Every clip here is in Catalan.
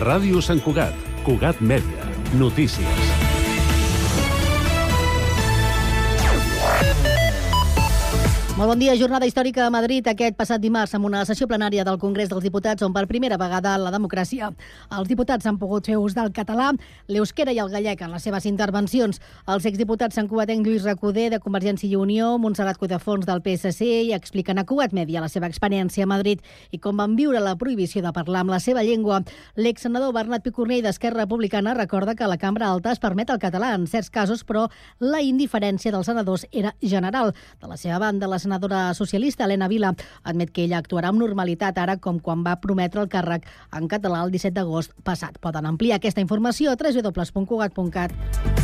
Ràdio Sant Cugat, Cugat Mèdia, notícies. Molt bon dia. Jornada històrica a Madrid aquest passat dimarts amb una sessió plenària del Congrés dels Diputats on per primera vegada la democràcia els diputats han pogut fer ús del català, l'euskera i el gallec en les seves intervencions. Els exdiputats Cugatenc Lluís Recoder de Convergència i Unió, Montserrat Cuidafons del PSC i expliquen a Cugat Mèdia la seva experiència a Madrid i com van viure la prohibició de parlar amb la seva llengua. L'exsenador Bernat Picornell d'Esquerra Republicana recorda que la Cambra Alta es permet el català en certs casos, però la indiferència dels senadors era general. De la seva banda, la senadora socialista Helena Vila admet que ella actuarà amb normalitat ara com quan va prometre el càrrec en català el 17 d'agost passat. Poden ampliar aquesta informació a www.cugat.cat.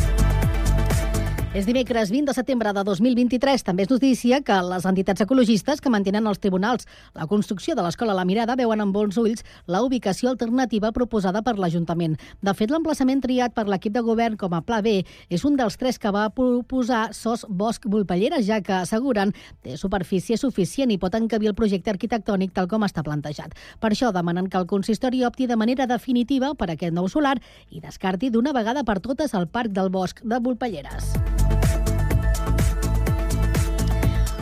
És dimecres 20 de setembre de 2023. També és notícia que les entitats ecologistes que mantenen els tribunals la construcció de l'Escola La Mirada veuen amb bons ulls la ubicació alternativa proposada per l'Ajuntament. De fet, l'emplaçament triat per l'equip de govern com a Pla B és un dels tres que va proposar SOS Bosch Volpellera, ja que asseguren té superfície suficient i pot encabir el projecte arquitectònic tal com està plantejat. Per això demanen que el consistori opti de manera definitiva per aquest nou solar i descarti d'una vegada per totes el Parc del Bosc de Volpelleres.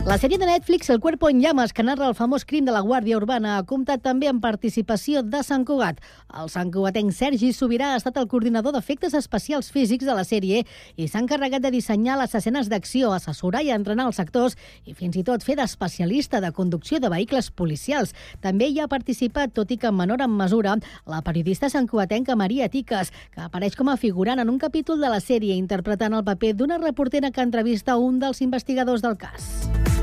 La sèrie de Netflix El cuerpo en llamas, que narra el famós crim de la Guàrdia Urbana, ha comptat també amb participació de Sant Cugat. El Sant Cugatenc Sergi Sobirà ha estat el coordinador d'efectes especials físics de la sèrie i s'ha encarregat de dissenyar les escenes d'acció, assessorar i entrenar els actors i fins i tot fer d'especialista de conducció de vehicles policials. També hi ha participat, tot i que en menor en mesura, la periodista santcugatenca Maria Tiques, que apareix com a figurant en un capítol de la sèrie interpretant el paper d'una reportera que entrevista un dels investigadors del cas.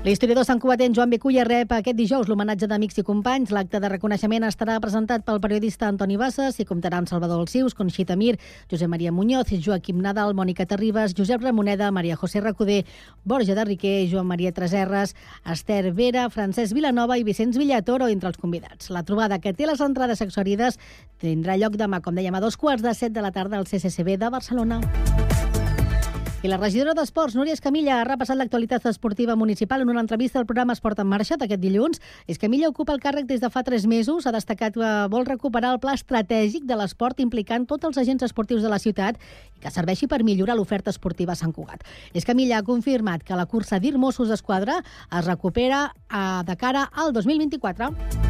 L'historiador Sant Cubatent Joan Beculla rep aquest dijous l'homenatge d'amics i companys. L'acte de reconeixement estarà presentat pel periodista Antoni Bassas i comptarà amb Salvador Alcius, Conxita Mir, Josep Maria Muñoz, Joaquim Nadal, Mònica Terribas, Josep Ramoneda, Maria José Recoder, Borja de Riquer, Joan Maria Treserres, Esther Vera, Francesc Vilanova i Vicenç Villatoro entre els convidats. La trobada que té les entrades exaurides tindrà lloc demà, com dèiem, a dos quarts de set de la tarda al CCCB de Barcelona. I la regidora d'Esports, Núria Escamilla, ha repassat l'actualitat esportiva municipal en una entrevista al programa Esport en Marxa d'aquest dilluns. Escamilla ocupa el càrrec des de fa tres mesos. Ha destacat que vol recuperar el pla estratègic de l'esport implicant tots els agents esportius de la ciutat i que serveixi per millorar l'oferta esportiva a Sant Cugat. Escamilla ha confirmat que la cursa d'IR Mossos d'Esquadra es recupera eh, de cara al 2024.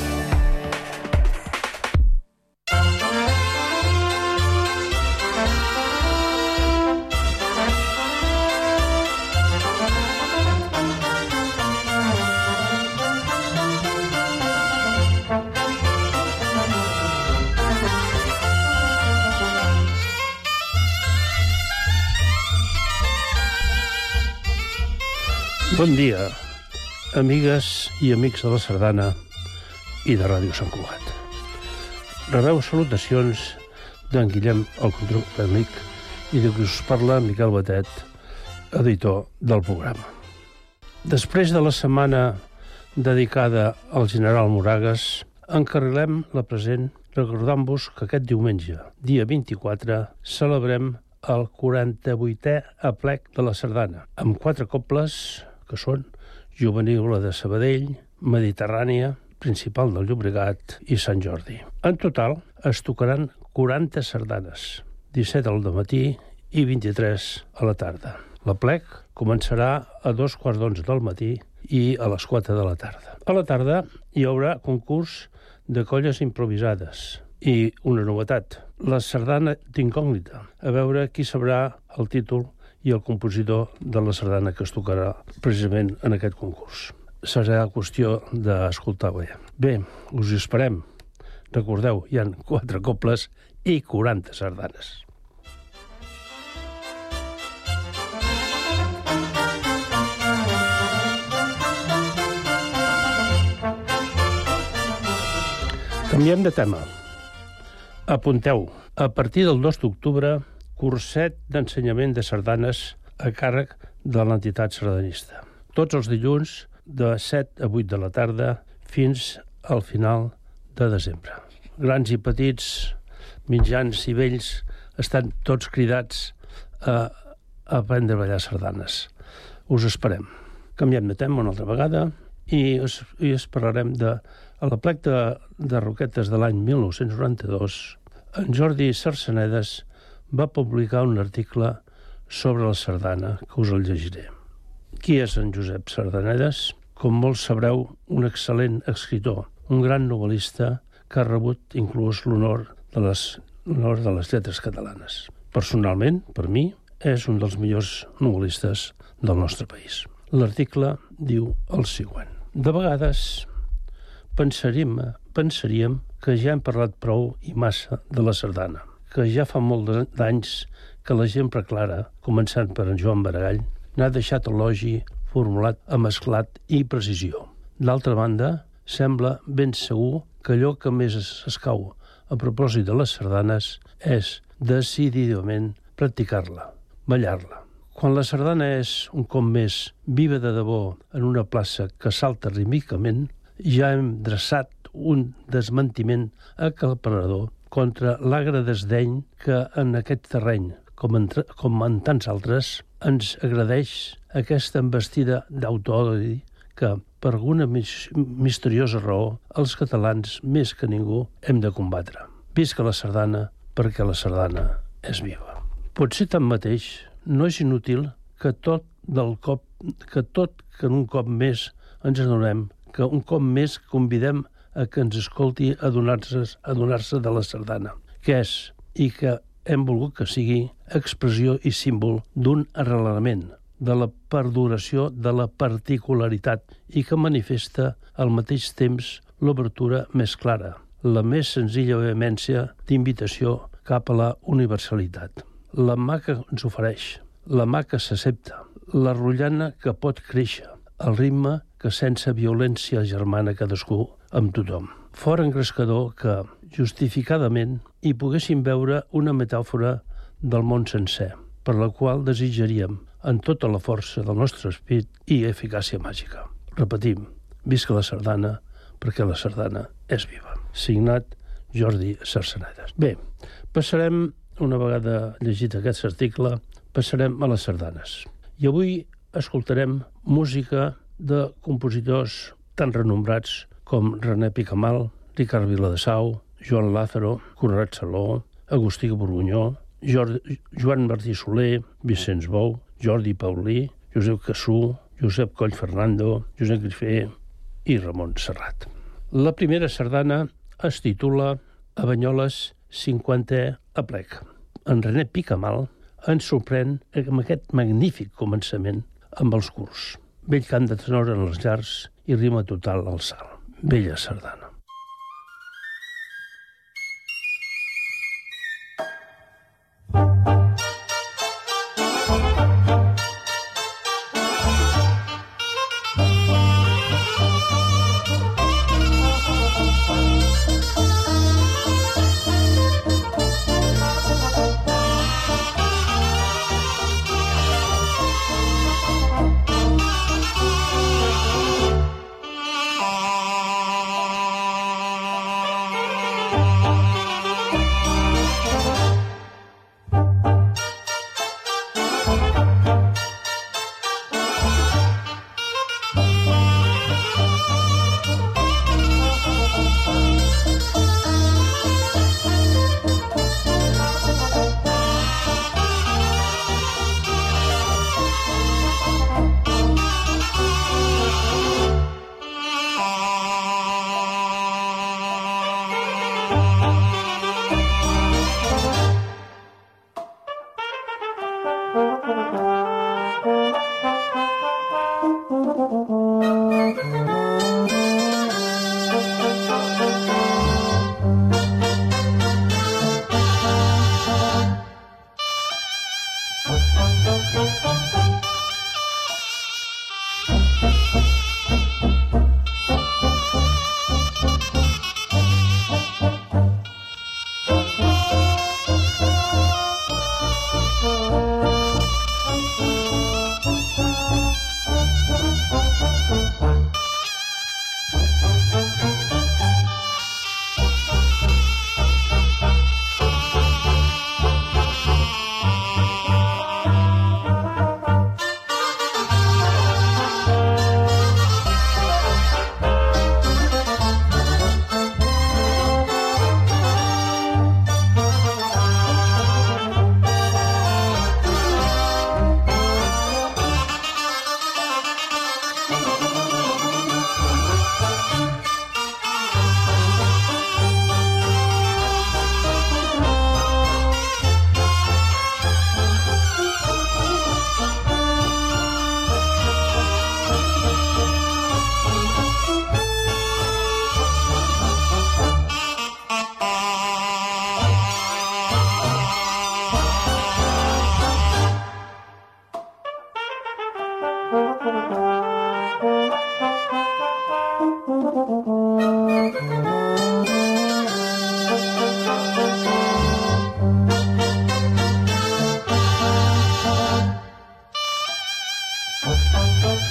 Bon dia, amigues i amics de la Sardana i de Ràdio Sant Cugat. Rebeu salutacions d'en Guillem, el control tècnic, i de qui us parla Miquel Batet, editor del programa. Després de la setmana dedicada al general Moragas, encarrilem la present recordant-vos que aquest diumenge, dia 24, celebrem el 48è aplec de la Sardana, amb quatre cobles que són Juvenil de Sabadell, Mediterrània, Principal del Llobregat i Sant Jordi. En total es tocaran 40 sardanes, 17 al matí i 23 a la tarda. La plec començarà a dos quarts d'onze del matí i a les 4 de la tarda. A la tarda hi haurà concurs de colles improvisades i una novetat, la sardana d'incògnita, a veure qui sabrà el títol i el compositor de la sardana que es tocarà precisament en aquest concurs. Serà qüestió d'escoltar bé. Bé, us hi esperem. Recordeu, hi han quatre cobles i 40 sardanes. Canviem de tema. Apunteu, a partir del 2 d'octubre curset d'ensenyament de sardanes a càrrec de l'entitat sardanista. Tots els dilluns de 7 a 8 de la tarda fins al final de desembre. Grans i petits, mitjans i vells, estan tots cridats a, aprendre a ballar sardanes. Us esperem. Canviem de tema una altra vegada i us, i us parlarem de... A la plec de, de Roquetes de l'any 1992, en Jordi Sarsenedes va publicar un article sobre la sardana, que us el llegiré. Qui és en Josep Sardanedes? Com molts sabreu, un excel·lent escritor, un gran novel·lista que ha rebut inclús l'honor de les de les lletres catalanes. Personalment, per mi, és un dels millors novel·listes del nostre país. L'article diu el següent. De vegades pensaríem, pensaríem que ja hem parlat prou i massa de la sardana, que ja fa molt d'anys que la gent preclara, començant per en Joan Baragall, n'ha deixat elogi formulat amb esclat i precisió. D'altra banda, sembla ben segur que allò que més s'escau a propòsit de les sardanes és decididament practicar-la, ballar-la. Quan la sardana és, un cop més, viva de debò en una plaça que salta rítmicament, ja hem dreçat un desmentiment acalparador contra l'agre desdeny que en aquest terreny, com en, com en tants altres, ens agradeix aquesta embestida d'autòdi que, per alguna misteriosa raó, els catalans, més que ningú, hem de combatre. Visca la sardana, perquè la sardana és viva. Potser tanmateix no és inútil que tot del cop que tot que un cop més ens adonem que un cop més convidem a que ens escolti adonar-se adonar de la sardana, que és i que hem volgut que sigui expressió i símbol d'un arrelament, de la perduració de la particularitat i que manifesta al mateix temps l'obertura més clara, la més senzilla vehemència d'invitació cap a la universalitat. La mà que ens ofereix, la mà que s'accepta, la rotllana que pot créixer, el ritme que sense violència germana cadascú amb tothom. Fora engrescador que, justificadament, hi poguéssim veure una metàfora del món sencer, per la qual desitjaríem, en tota la força del nostre espit i eficàcia màgica. Repetim, visca la sardana, perquè la sardana és viva. Signat Jordi Sarsenedes. Bé, passarem, una vegada llegit aquest article, passarem a les sardanes. I avui escoltarem música de compositors tan renombrats com René Picamal, Ricard Viladesau, Joan Lázaro, Conrad Saló, Agustí Borgunyó, Jordi, Joan Martí Soler, Vicenç Bou, Jordi Paulí, Josep Cassú, Josep Coll Fernando, Josep Grifé i Ramon Serrat. La primera sardana es titula A Banyoles 50 a plec. En René Picamal ens sorprèn amb aquest magnífic començament amb els curs. Vell cant de tenor en les llars i rima total al salt. Bella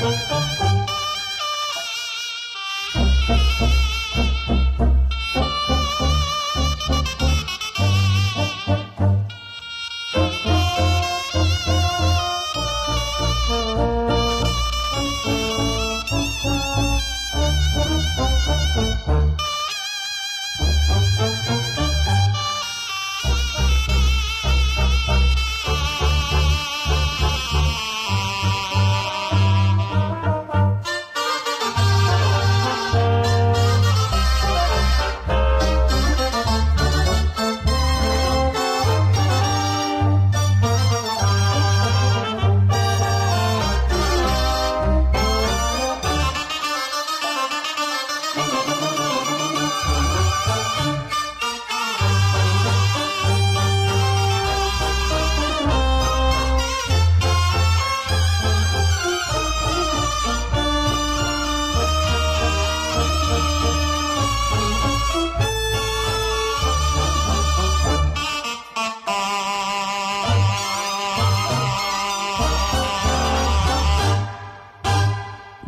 sardana.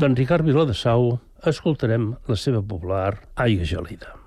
D'en Ricard Viladesau escoltarem la seva popular Aigua Gelida.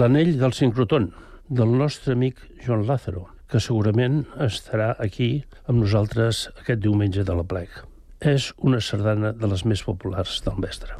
L'anell del sincroton, del nostre amic Joan Lázaro, que segurament estarà aquí amb nosaltres aquest diumenge de la plec. És una sardana de les més populars del mestre.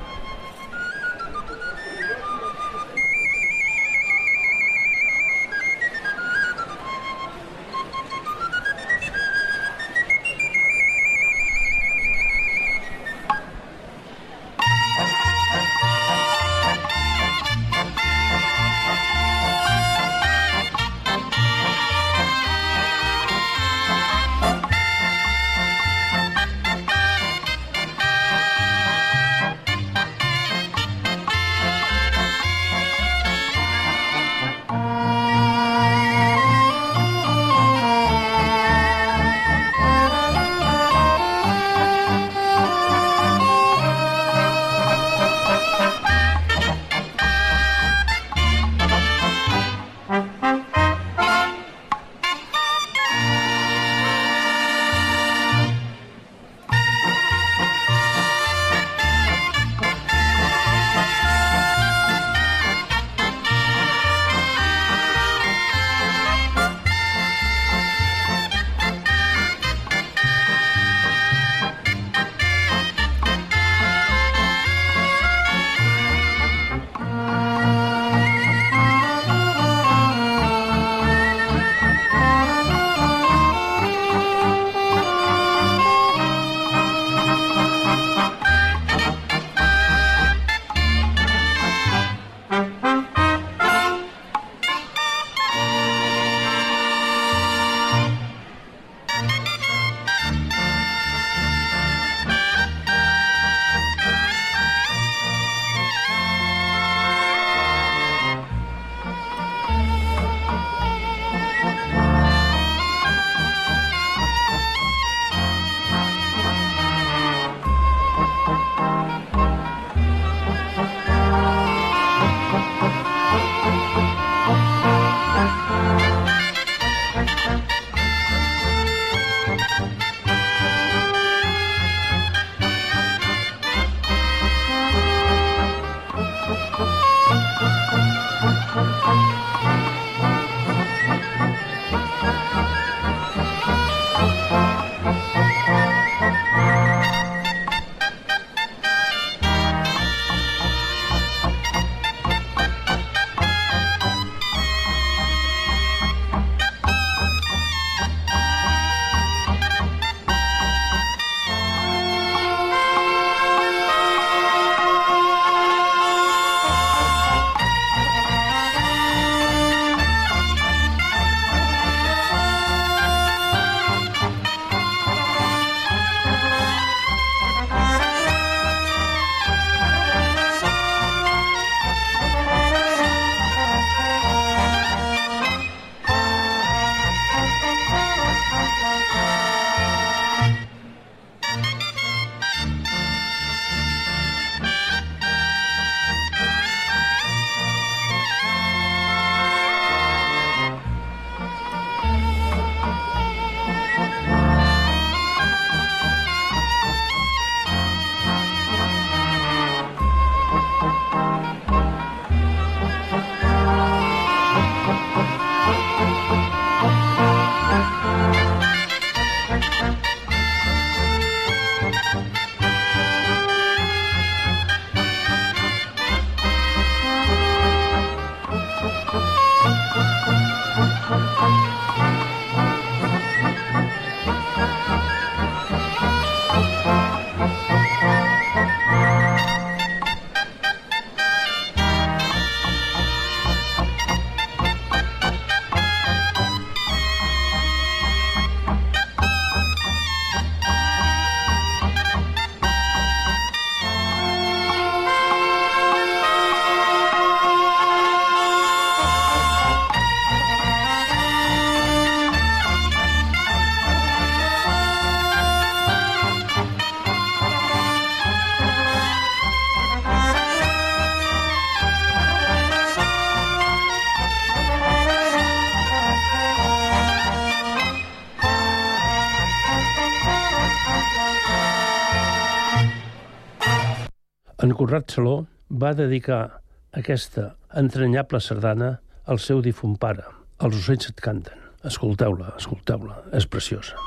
Conrad Saló va dedicar aquesta entranyable sardana al seu difunt pare. Els ocells et canten. Escolteu-la, escolteu-la, és preciosa.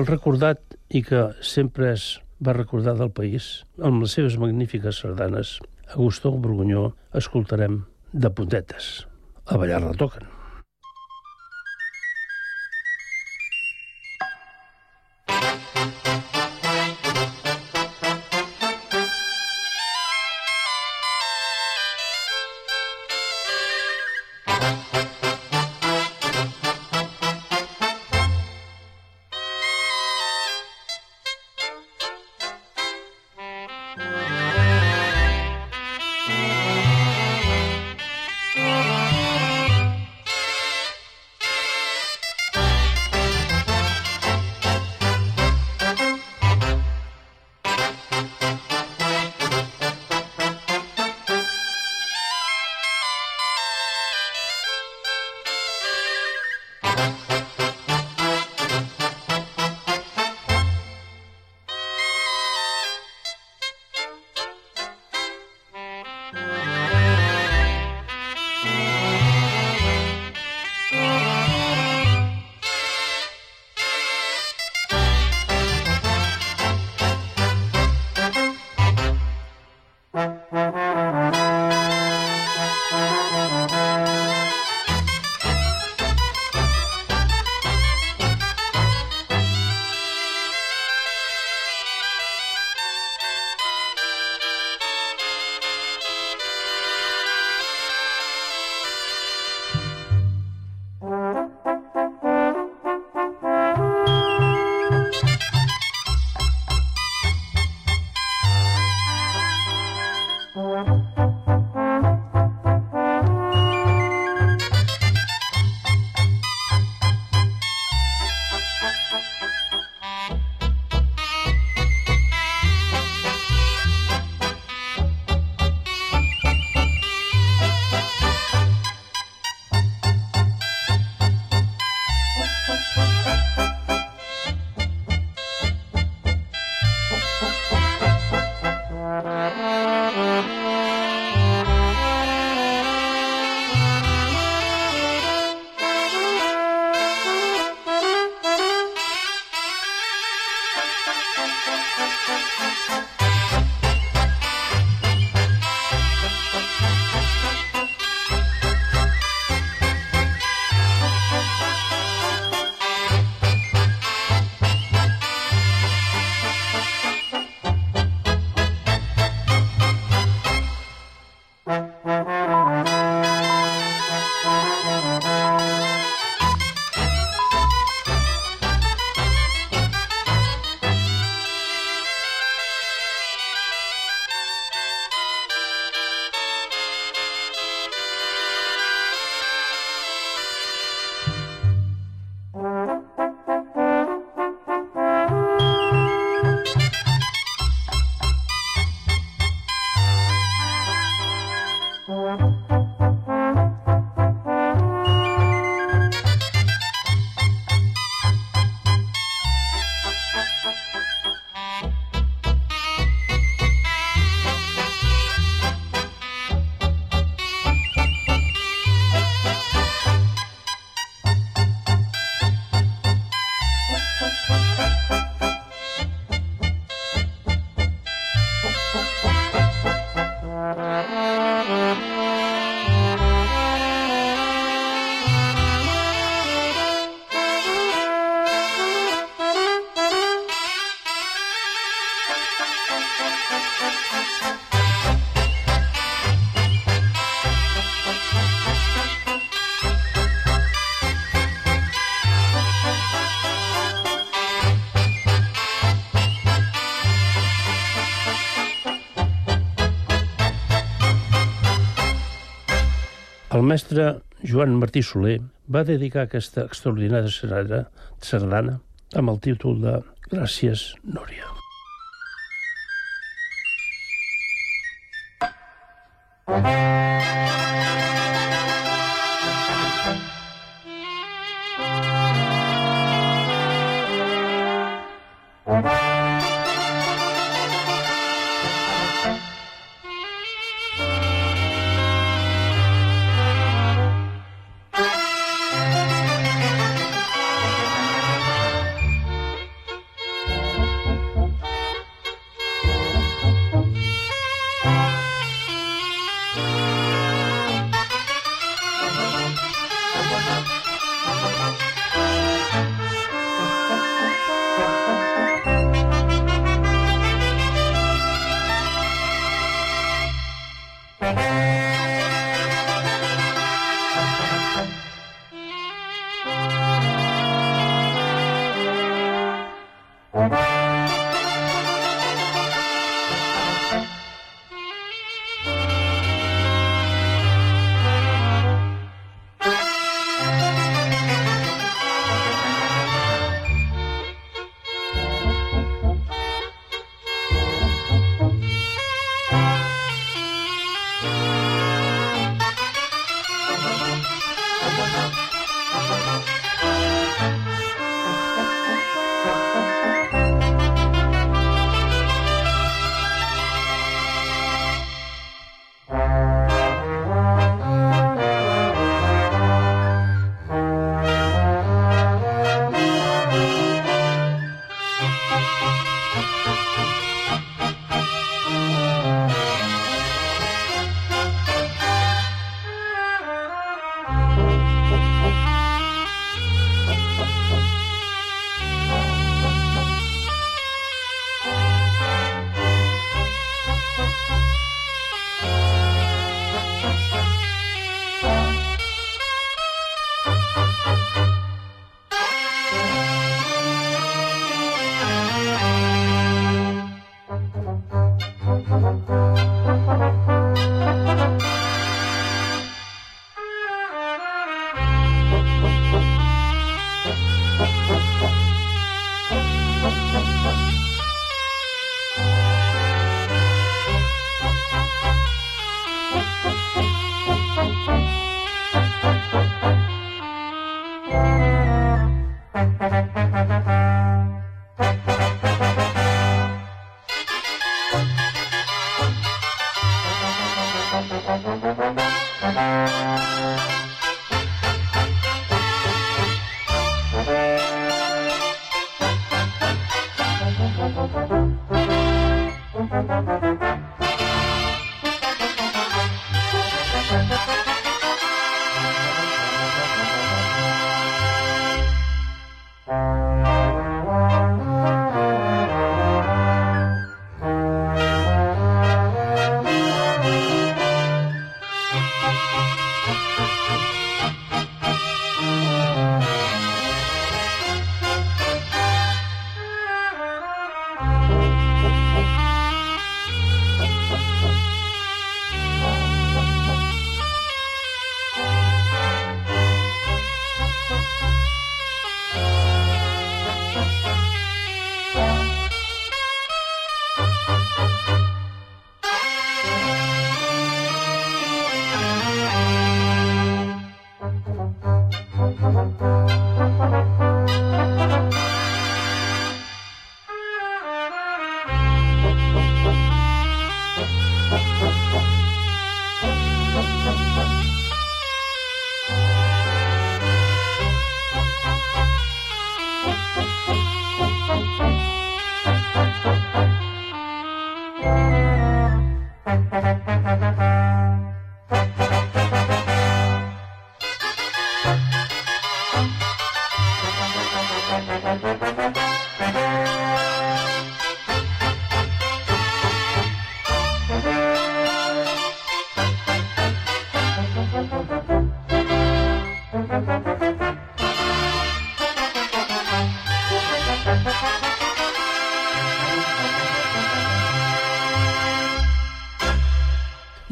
Del recordat i que sempre es va recordar del país, amb les seves magnífiques sardanes, Agustó Borgunyó, escoltarem de puntetes. A ballar la toquen. Mestre Joan Martí Soler va dedicar aquesta extraordinària sardana, sardana amb el títol de Gràcies, Núria.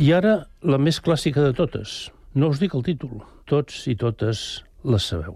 I ara, la més clàssica de totes. No us dic el títol. Tots i totes les sabeu.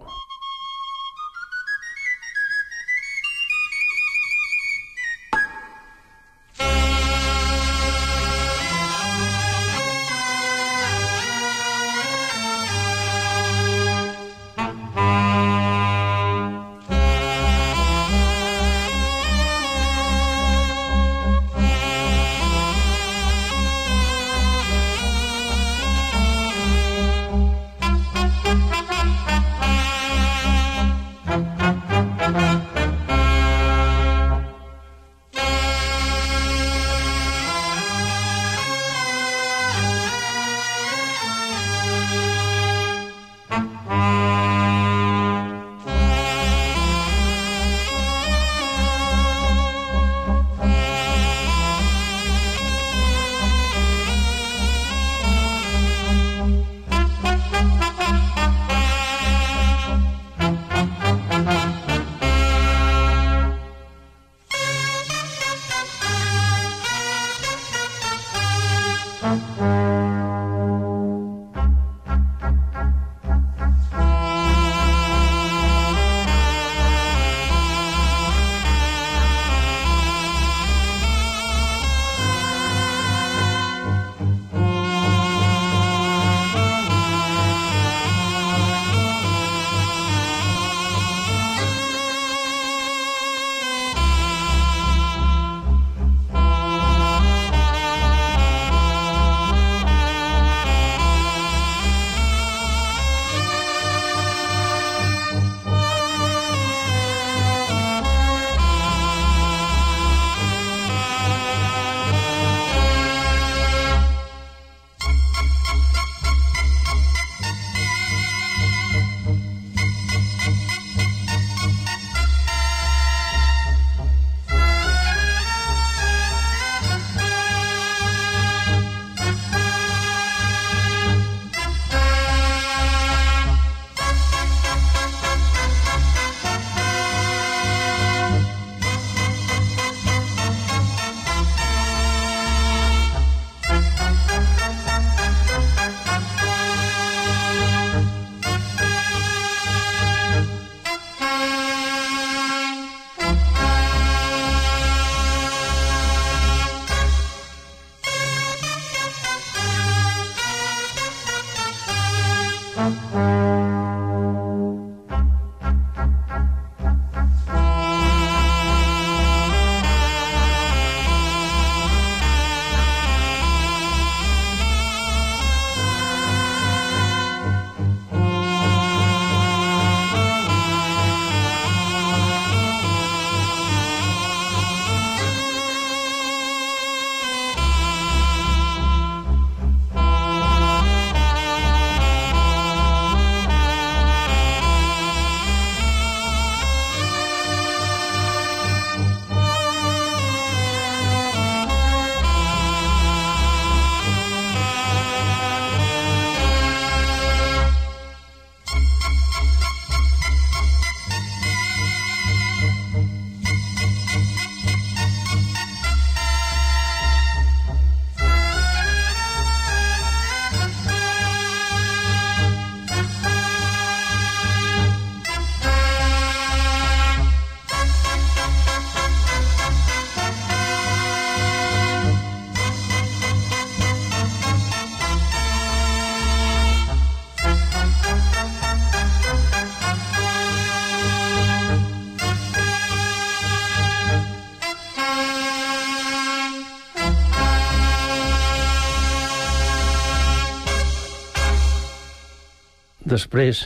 Després,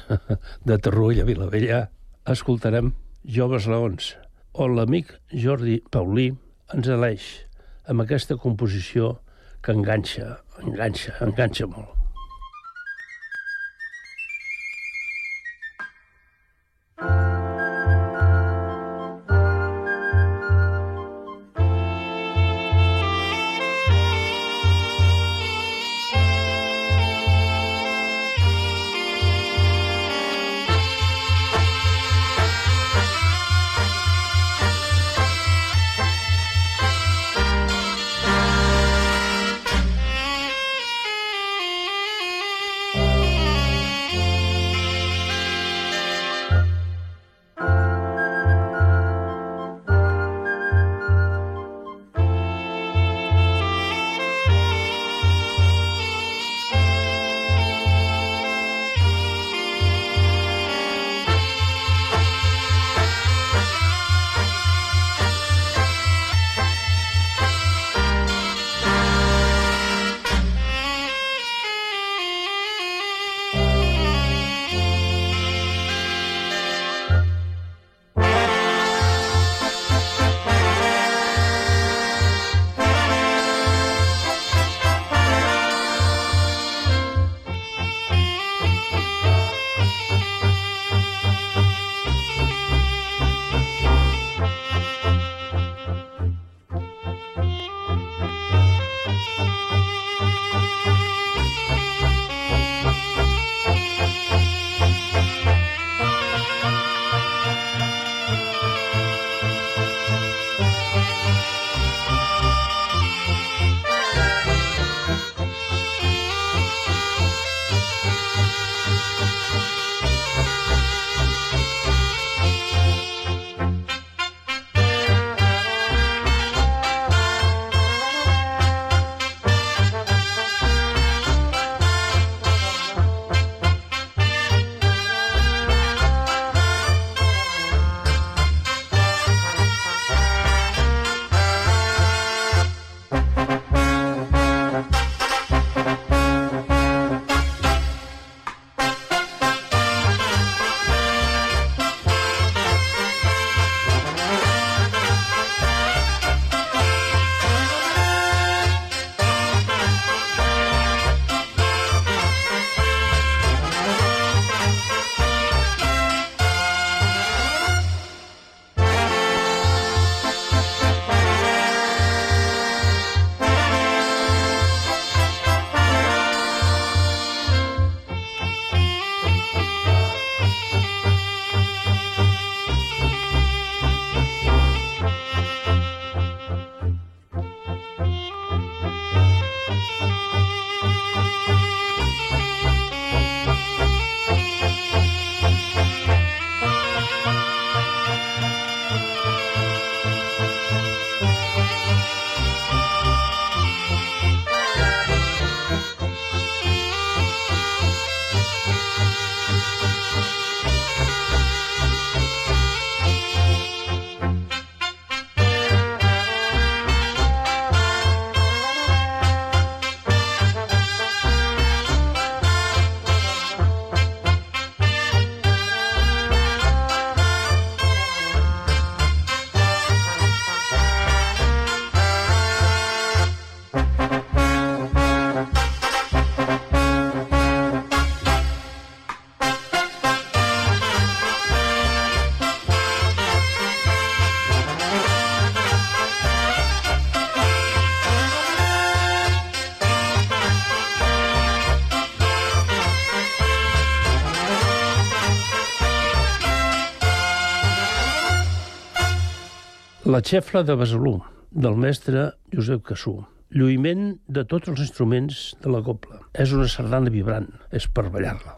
de Tarrull a Vilavella, escoltarem Joves Leons, on l'amic Jordi Paulí ens aleix amb aquesta composició que enganxa, enganxa, enganxa molt. La xefla de Besalú, del mestre Josep Cassú. Lluïment de tots els instruments de la copla. És una sardana vibrant, és per ballar-la.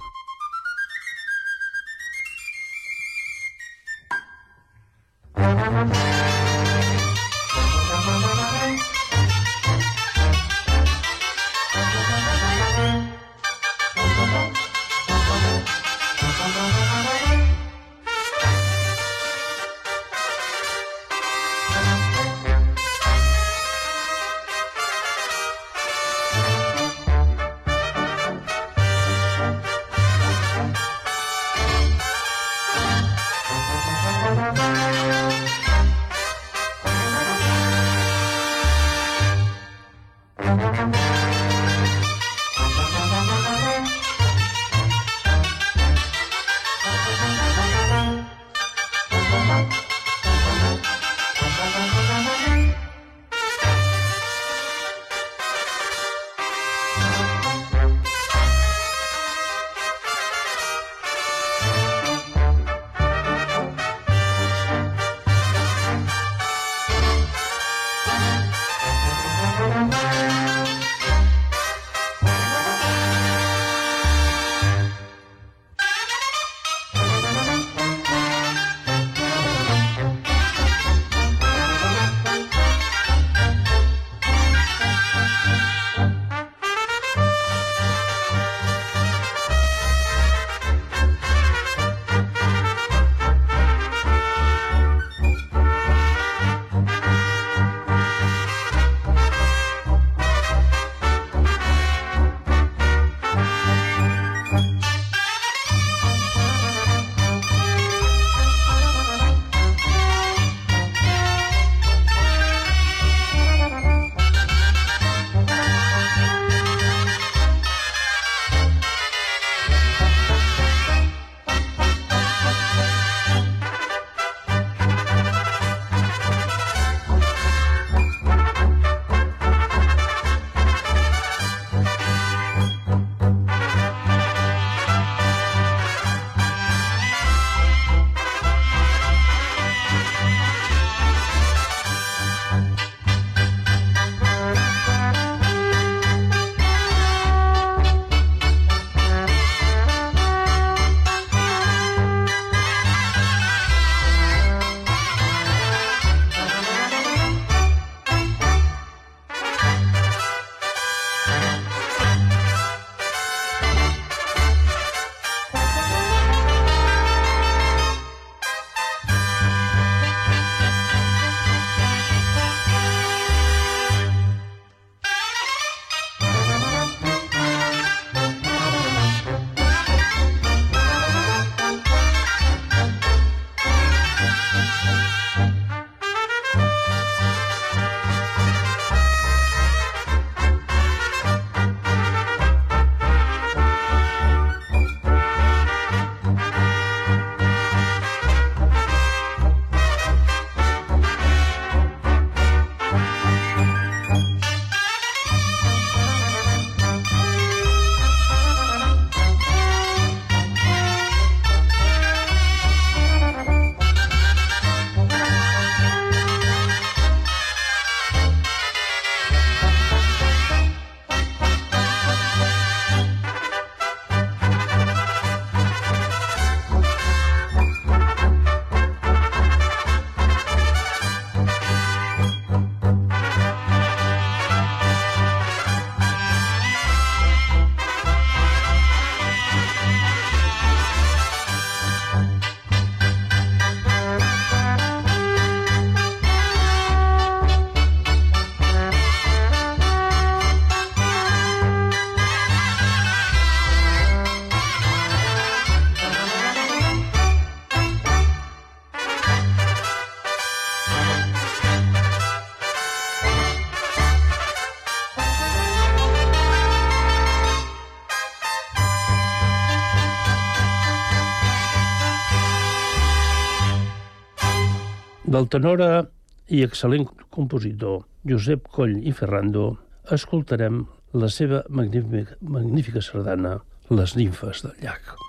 Del tenora i excel·lent compositor Josep Coll i Ferrando escoltarem la seva magnífica, magnífica sardana Les nimfes del llac.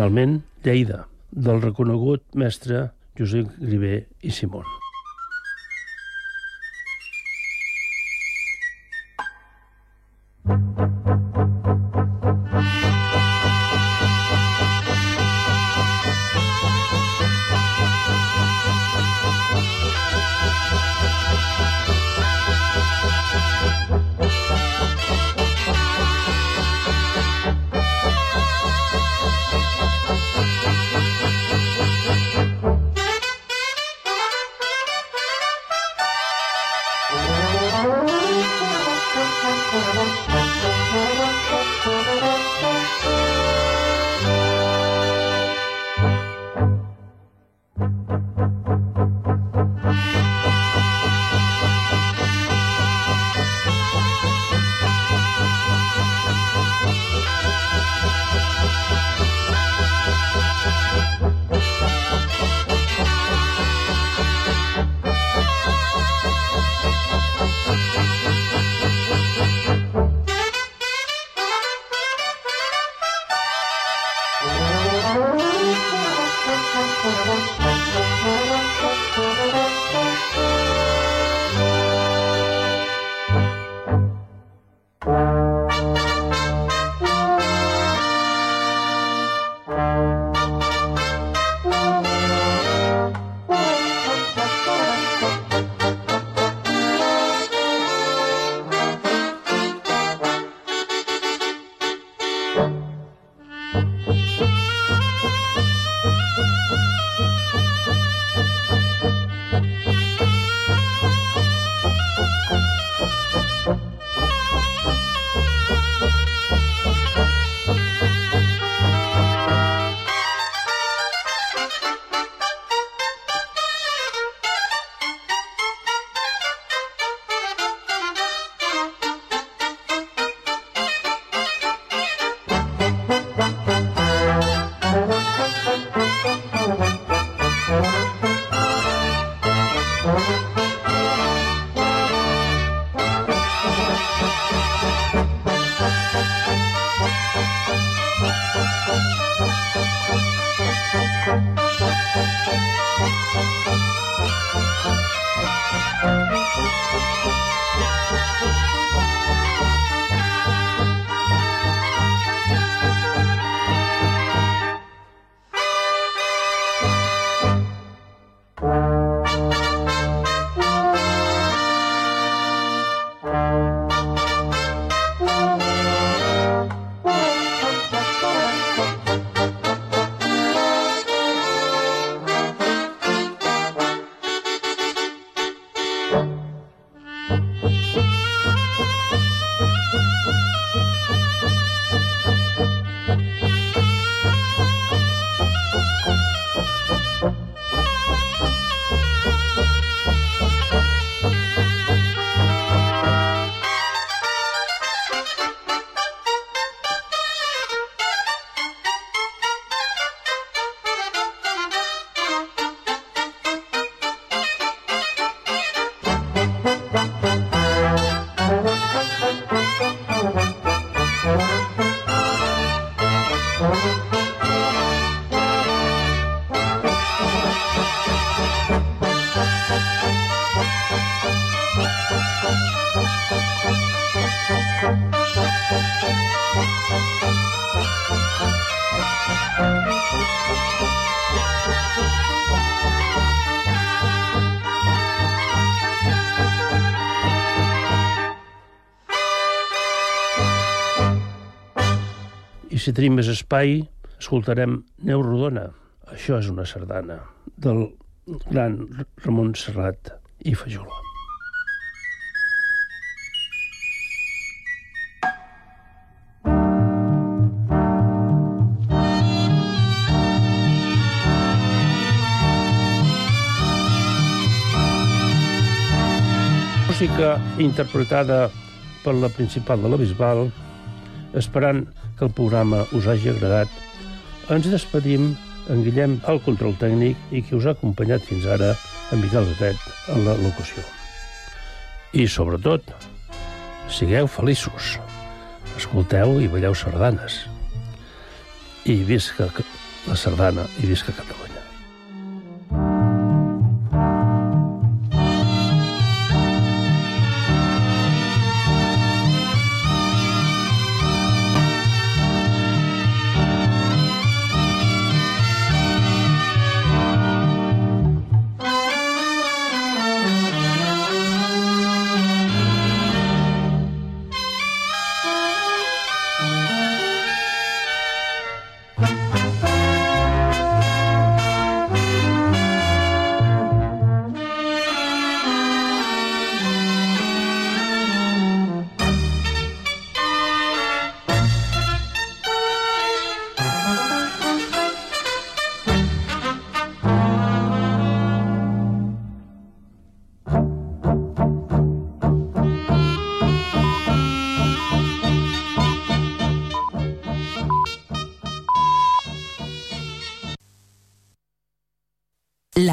Finalment, Lleida, del reconegut mestre Josep Griver i Simón. Si tenim més espai, escoltarem Neu Rodona. Això és una sardana del gran Ramon Serrat i Fajola. Música interpretada per la principal de la Bisbal, esperant que el programa us hagi agradat, ens despedim en Guillem al control tècnic i qui us ha acompanyat fins ara, en Miquel Gatet, en la locució. I, sobretot, sigueu feliços, escolteu i balleu sardanes. I visca la sardana i visca Catalunya.